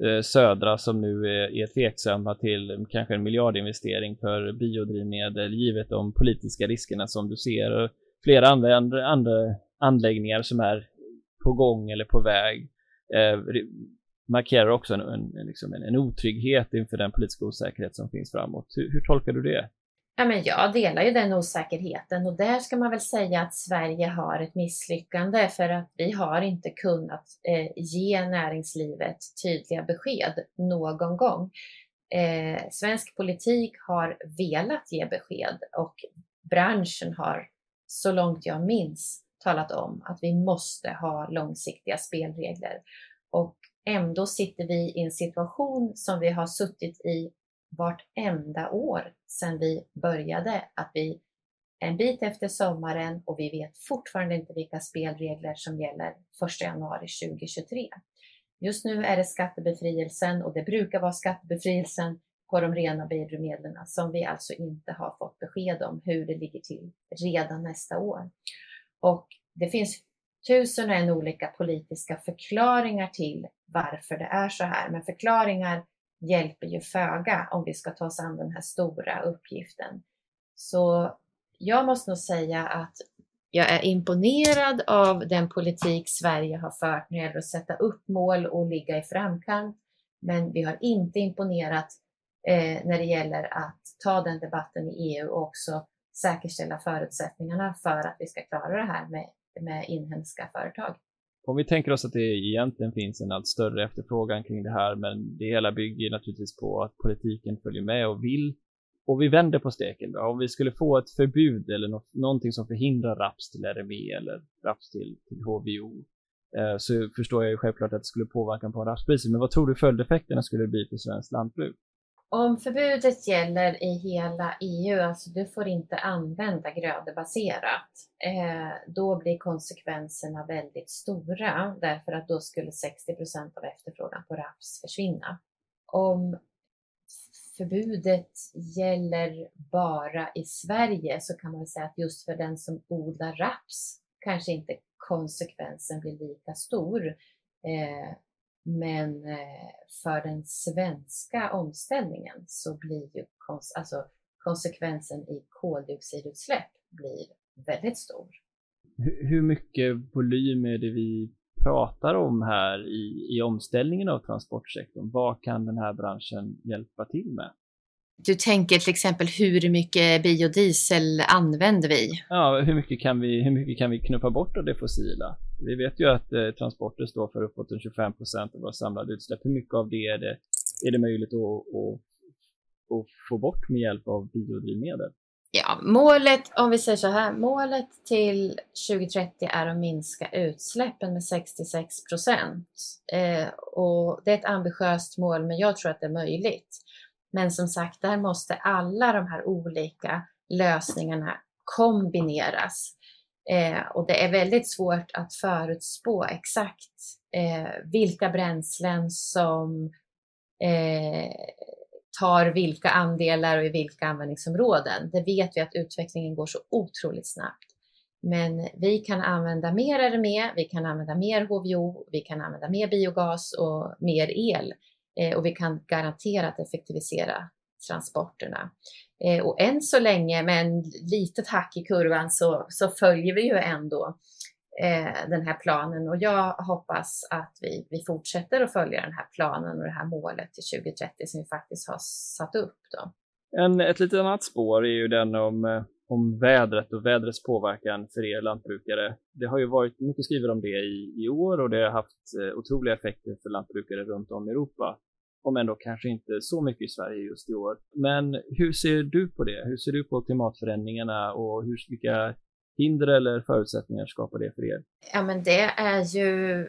eh, Södra som nu är, är tveksamma till kanske en miljardinvestering för biodrivmedel givet de politiska riskerna som du ser. Flera andra, andra, andra anläggningar som är på gång eller på väg eh, markerar också en, en, liksom en, en otrygghet inför den politiska osäkerhet som finns framåt. Hur, hur tolkar du det? Ja, men jag delar ju den osäkerheten och där ska man väl säga att Sverige har ett misslyckande för att vi har inte kunnat eh, ge näringslivet tydliga besked någon gång. Eh, svensk politik har velat ge besked och branschen har så långt jag minns talat om att vi måste ha långsiktiga spelregler. Och ändå sitter vi i en situation som vi har suttit i vartenda år sedan vi började, att vi en bit efter sommaren och vi vet fortfarande inte vilka spelregler som gäller 1 januari 2023. Just nu är det skattebefrielsen och det brukar vara skattebefrielsen på de rena biodrivmedlen som vi alltså inte har fått besked om hur det ligger till redan nästa år. Och det finns tusen och en olika politiska förklaringar till varför det är så här, men förklaringar hjälper ju föga om vi ska ta oss an den här stora uppgiften. Så jag måste nog säga att jag är imponerad av den politik Sverige har fört när det gäller att sätta upp mål och ligga i framkant. Men vi har inte imponerat eh, när det gäller att ta den debatten i EU och också säkerställa förutsättningarna för att vi ska klara det här med, med inhemska företag. Om vi tänker oss att det egentligen finns en allt större efterfrågan kring det här, men det hela bygger naturligtvis på att politiken följer med och vill. Och vi vänder på steken då. Om vi skulle få ett förbud eller något, någonting som förhindrar raps till RME eller raps till, till HVO, eh, så förstår jag ju självklart att det skulle påverka på rapspriset. Men vad tror du följdeffekterna skulle bli för svenskt lantbruk? Om förbudet gäller i hela EU, alltså du får inte använda grödebaserat, eh, då blir konsekvenserna väldigt stora därför att då skulle 60% av efterfrågan på raps försvinna. Om förbudet gäller bara i Sverige så kan man säga att just för den som odlar raps kanske inte konsekvensen blir lika stor. Eh, men eh, för den svenska omställningen så blir ju kons alltså, konsekvensen i koldioxidutsläpp blir väldigt stor. Hur mycket volym är det vi pratar om här i, i omställningen av transportsektorn? Vad kan den här branschen hjälpa till med? Du tänker till exempel hur mycket biodiesel använder vi? Ja, hur mycket kan vi, hur mycket kan vi knuffa bort av det fossila? Vi vet ju att eh, transporter står för uppåt 25 procent av våra samlade utsläpp. Hur mycket av det är det, är det möjligt att, att, att få bort med hjälp av biodrivmedel? Ja, målet, om vi säger så här, målet till 2030 är att minska utsläppen med 66 procent. Eh, och det är ett ambitiöst mål, men jag tror att det är möjligt. Men som sagt, där måste alla de här olika lösningarna kombineras. Eh, och det är väldigt svårt att förutspå exakt eh, vilka bränslen som eh, tar vilka andelar och i vilka användningsområden. Det vet vi att utvecklingen går så otroligt snabbt. Men vi kan använda mer RME, vi kan använda mer HVO, vi kan använda mer biogas och mer el eh, och vi kan garanterat effektivisera transporterna. Eh, och än så länge med en litet hack i kurvan så, så följer vi ju ändå eh, den här planen och jag hoppas att vi, vi fortsätter att följa den här planen och det här målet till 2030 som vi faktiskt har satt upp. Då. En, ett litet annat spår är ju den om, eh, om vädret och vädrets påverkan för er lantbrukare. Det har ju varit mycket skrivet om det i, i år och det har haft eh, otroliga effekter för lantbrukare runt om i Europa om ändå kanske inte så mycket i Sverige just i år. Men hur ser du på det? Hur ser du på klimatförändringarna och hur, vilka hinder eller förutsättningar skapar det för er? Ja, men det är ju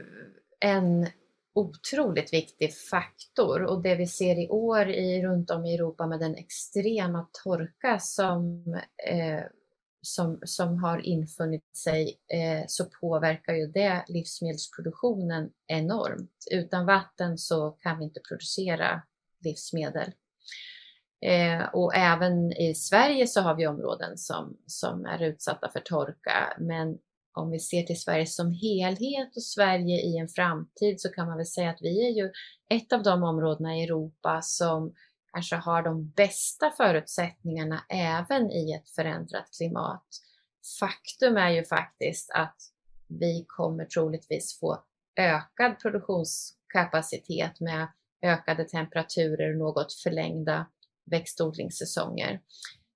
en otroligt viktig faktor och det vi ser i år i, runt om i Europa med den extrema torka som eh, som, som har infunnit sig eh, så påverkar ju det livsmedelsproduktionen enormt. Utan vatten så kan vi inte producera livsmedel. Eh, och även i Sverige så har vi områden som, som är utsatta för torka. Men om vi ser till Sverige som helhet och Sverige i en framtid så kan man väl säga att vi är ju ett av de områdena i Europa som kanske har de bästa förutsättningarna även i ett förändrat klimat. Faktum är ju faktiskt att vi kommer troligtvis få ökad produktionskapacitet med ökade temperaturer och något förlängda växtodlingssäsonger.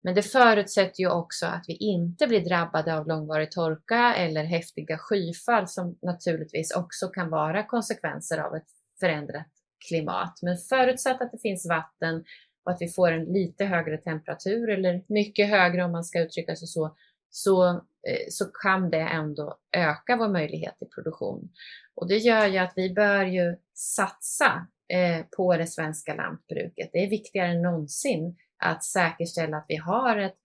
Men det förutsätter ju också att vi inte blir drabbade av långvarig torka eller häftiga skyfall som naturligtvis också kan vara konsekvenser av ett förändrat klimat. Men förutsatt att det finns vatten och att vi får en lite högre temperatur eller mycket högre om man ska uttrycka sig så, så, eh, så kan det ändå öka vår möjlighet till produktion. Och det gör ju att vi bör ju satsa eh, på det svenska lantbruket. Det är viktigare än någonsin att säkerställa att vi har ett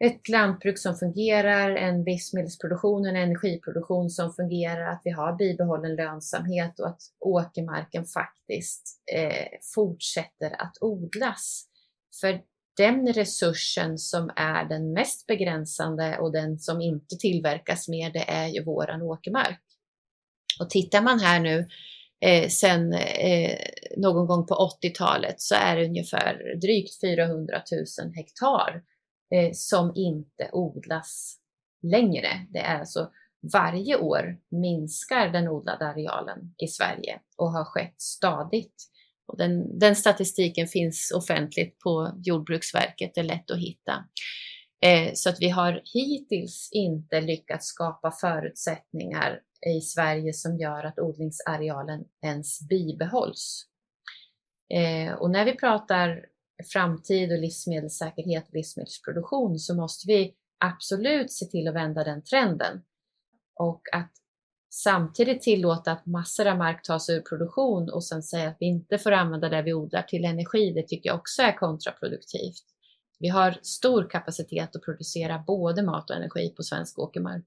ett lantbruk som fungerar, en livsmedelsproduktion, en energiproduktion som fungerar, att vi har bibehållen lönsamhet och att åkermarken faktiskt eh, fortsätter att odlas. För den resursen som är den mest begränsande och den som inte tillverkas mer, det är ju våran åkermark. Och tittar man här nu eh, sen eh, någon gång på 80-talet så är det ungefär drygt 400 000 hektar eh, som inte odlas längre. Det är alltså varje år minskar den odlade arealen i Sverige och har skett stadigt. Och den, den statistiken finns offentligt på Jordbruksverket, det är lätt att hitta. Eh, så att vi har hittills inte lyckats skapa förutsättningar i Sverige som gör att odlingsarealen ens bibehålls. Eh, och när vi pratar framtid och livsmedelssäkerhet och livsmedelsproduktion så måste vi absolut se till att vända den trenden. Och att samtidigt tillåta att massor av mark tas ur produktion och sen säga att vi inte får använda det vi odlar till energi, det tycker jag också är kontraproduktivt. Vi har stor kapacitet att producera både mat och energi på svensk åkermark.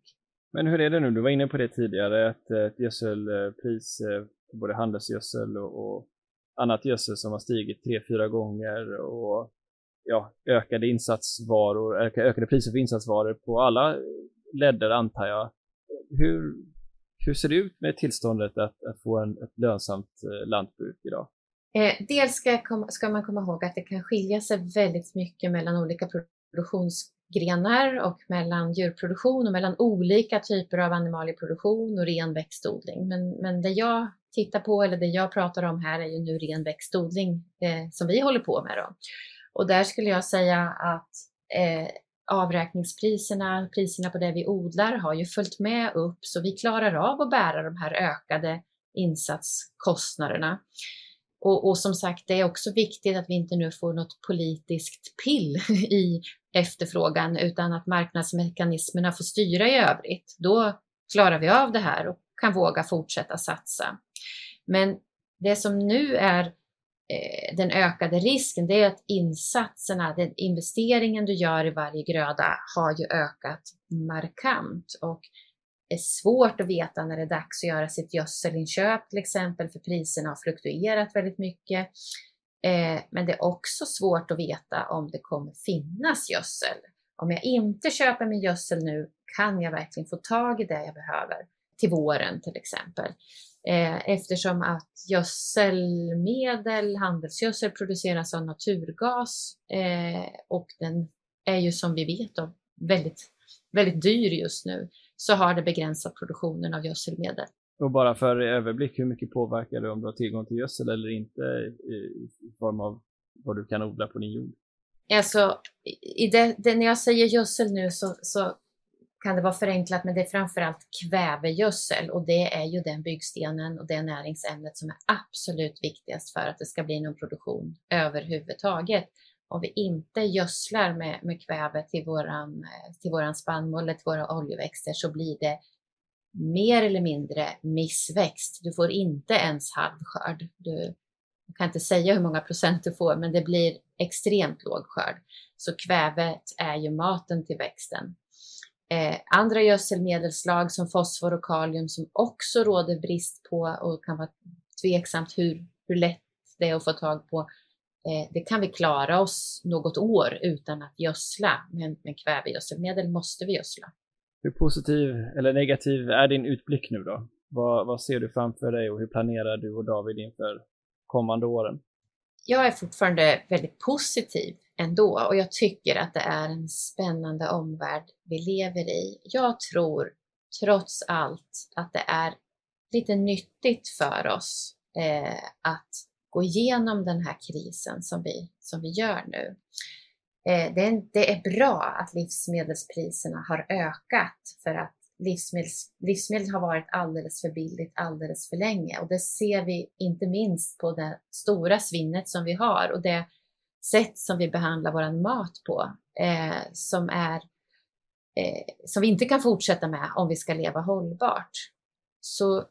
Men hur är det nu? Du var inne på det tidigare, att eh, ett gödselpris, eh, både handelsgödsel och annat gödsel som har stigit tre, fyra gånger och ja, ökade insatsvaror, ökade priser för insatsvaror på alla ledder antar jag. Hur, hur ser det ut med tillståndet att, att få en, ett lönsamt eh, lantbruk idag? Eh, dels ska, ska, man komma ihåg att det kan skilja sig väldigt mycket mellan olika produktionsgrenar och mellan djurproduktion och mellan olika typer av animalieproduktion och ren växtodling. Men, men det jag tittar på eller det jag pratar om här är ju nu ren växtodling eh, som vi håller på med. Då. Och där skulle jag säga att eh, avräkningspriserna, priserna på det vi odlar har ju följt med upp så vi klarar av att bära de här ökade insatskostnaderna. Och, och, som sagt, det är också viktigt att vi inte nu får något politiskt pill [LAUGHS] i efterfrågan utan att marknadsmekanismerna får styra i övrigt. Då klarar vi av det här och kan våga fortsätta satsa. Men det som nu är eh, den ökade risken, det är att insatserna, den investeringen du gör i varje gröda har ju ökat markant och är svårt att veta när det är dags att göra sitt gödselinköp till exempel, för priserna har fluktuerat väldigt mycket. Eh, men det är också svårt att veta om det kommer finnas gödsel. Om jag inte köper min gödsel nu, kan jag verkligen få tag i det jag behöver till våren till exempel? Eh, eftersom att gödselmedel, handelsgödsel produceras av naturgas eh, och den är ju som vi vet då, väldigt, väldigt dyr just nu så har det begränsat produktionen av gödselmedel. Och bara för överblick, hur mycket påverkar det om du har tillgång till gödsel eller inte i, i form av vad du kan odla på din jord? Alltså, i det, det, när jag säger gödsel nu så, så kan det vara förenklat, men det är framförallt kvävegödsel och det är ju den byggstenen och det näringsämnet som är absolut viktigast för att det ska bli någon produktion överhuvudtaget. Om vi inte gödslar med, med kväve till våran, till våran spannmål eller till våra oljeväxter så blir det mer eller mindre missväxt. Du får inte ens halv skörd. Du jag kan inte säga hur många procent du får, men det blir extremt låg skörd. Så kvävet är ju maten till växten. Eh, andra gödselmedelslag som fosfor och kalium som också råder brist på och kan vara tveksamt hur, hur lätt det är att få tag på. Eh, det kan vi klara oss något år utan att gödsla, men, men kvävegödselmedel måste vi gödsla. Hur positiv eller negativ är din utblick nu då? Vad, vad ser du framför dig och hur planerar du och David inför kommande åren? Jag är fortfarande väldigt positiv ändå och jag tycker att det är en spännande omvärld vi lever i. Jag tror trots allt att det är lite nyttigt för oss eh, att gå igenom den här krisen som vi, som vi gör nu. Eh, det, är, det är bra att livsmedelspriserna har ökat för att livsmedels, livsmedel har varit alldeles för billigt alldeles för länge och det ser vi inte minst på det stora svinnet som vi har och det sätt som vi behandlar vår mat på eh, som, är, eh, som vi inte kan fortsätta med om vi ska leva hållbart. Så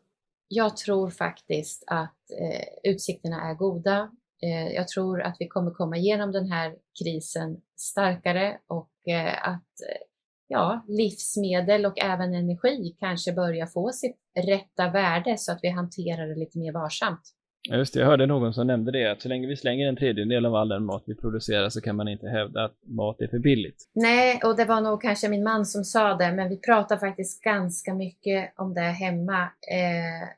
jag tror faktiskt att eh, utsikterna är goda. Eh, jag tror att vi kommer komma igenom den här krisen starkare och eh, att eh, ja, livsmedel och även energi kanske börjar få sitt rätta värde så att vi hanterar det lite mer varsamt. Ja, just det, jag hörde någon som nämnde det, att så länge vi slänger en tredjedel av all den mat vi producerar så kan man inte hävda att mat är för billigt. Nej, och det var nog kanske min man som sa det, men vi pratar faktiskt ganska mycket om det hemma. Eh,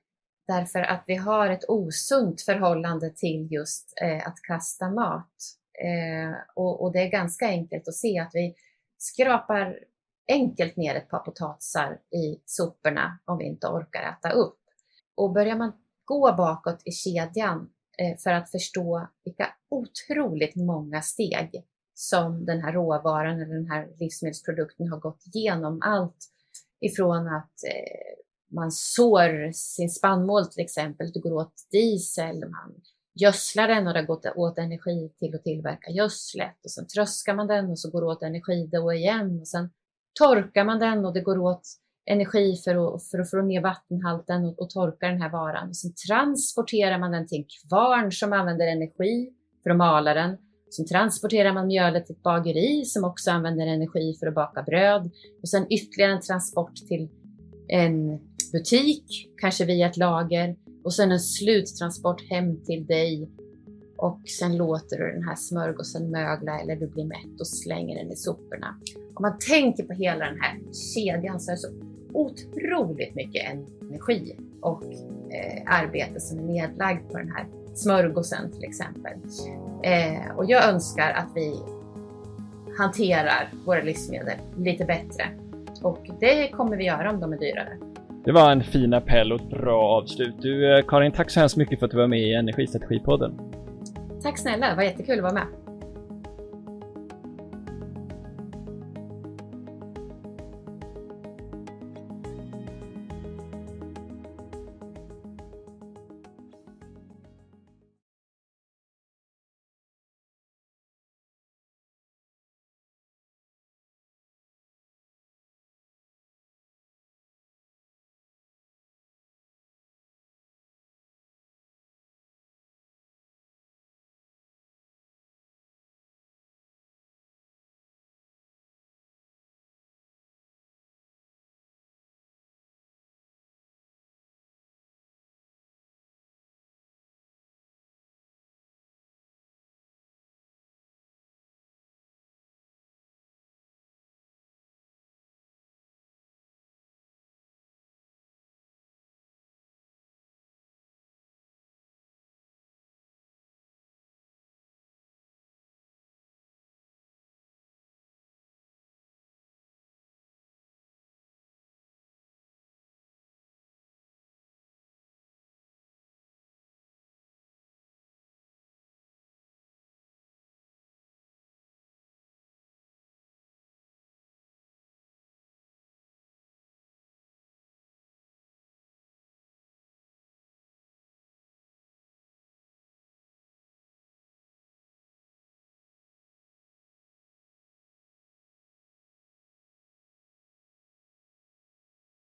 därför att vi har ett osunt förhållande till just eh, att kasta mat. Eh, och, och, det är ganska enkelt att se att vi skrapar enkelt ner ett par potatisar i soporna om vi inte orkar äta upp. Och börjar man gå bakåt i kedjan eh, för att förstå vilka otroligt många steg som den här råvaran eller den här livsmedelsprodukten har gått igenom. Allt ifrån att eh, man sår sin spannmål till exempel, det går åt diesel, man gödslar den och det går åt energi till att tillverka gödslet och sen tröskar man den och så går det åt energi då igen och sen torkar man den och det går åt energi för att, för att få ner vattenhalten och, och torka den här varan. Och sen transporterar man den till en kvarn som använder energi för att mala den. Sen transporterar man mjölet till ett bageri som också använder energi för att baka bröd. Och sen ytterligare en transport till en butik, kanske via ett lager. Och sen en sluttransport hem till dig. Och sen låter du den här smörgåsen mögla eller du blir mätt och slänger den i soporna. Om man tänker på hela den här kedjan så är det så otroligt mycket energi och eh, arbete som är nedlagd på den här smörgåsen till exempel. Eh, och jag önskar att vi hanterar våra livsmedel lite bättre. Och det kommer vi göra om de är dyrare. Det var en fin appell och ett bra avslut. Du eh, Karin, tack så hemskt mycket för att du var med i Energistrategipodden. Tack snälla, det var jättekul att vara med.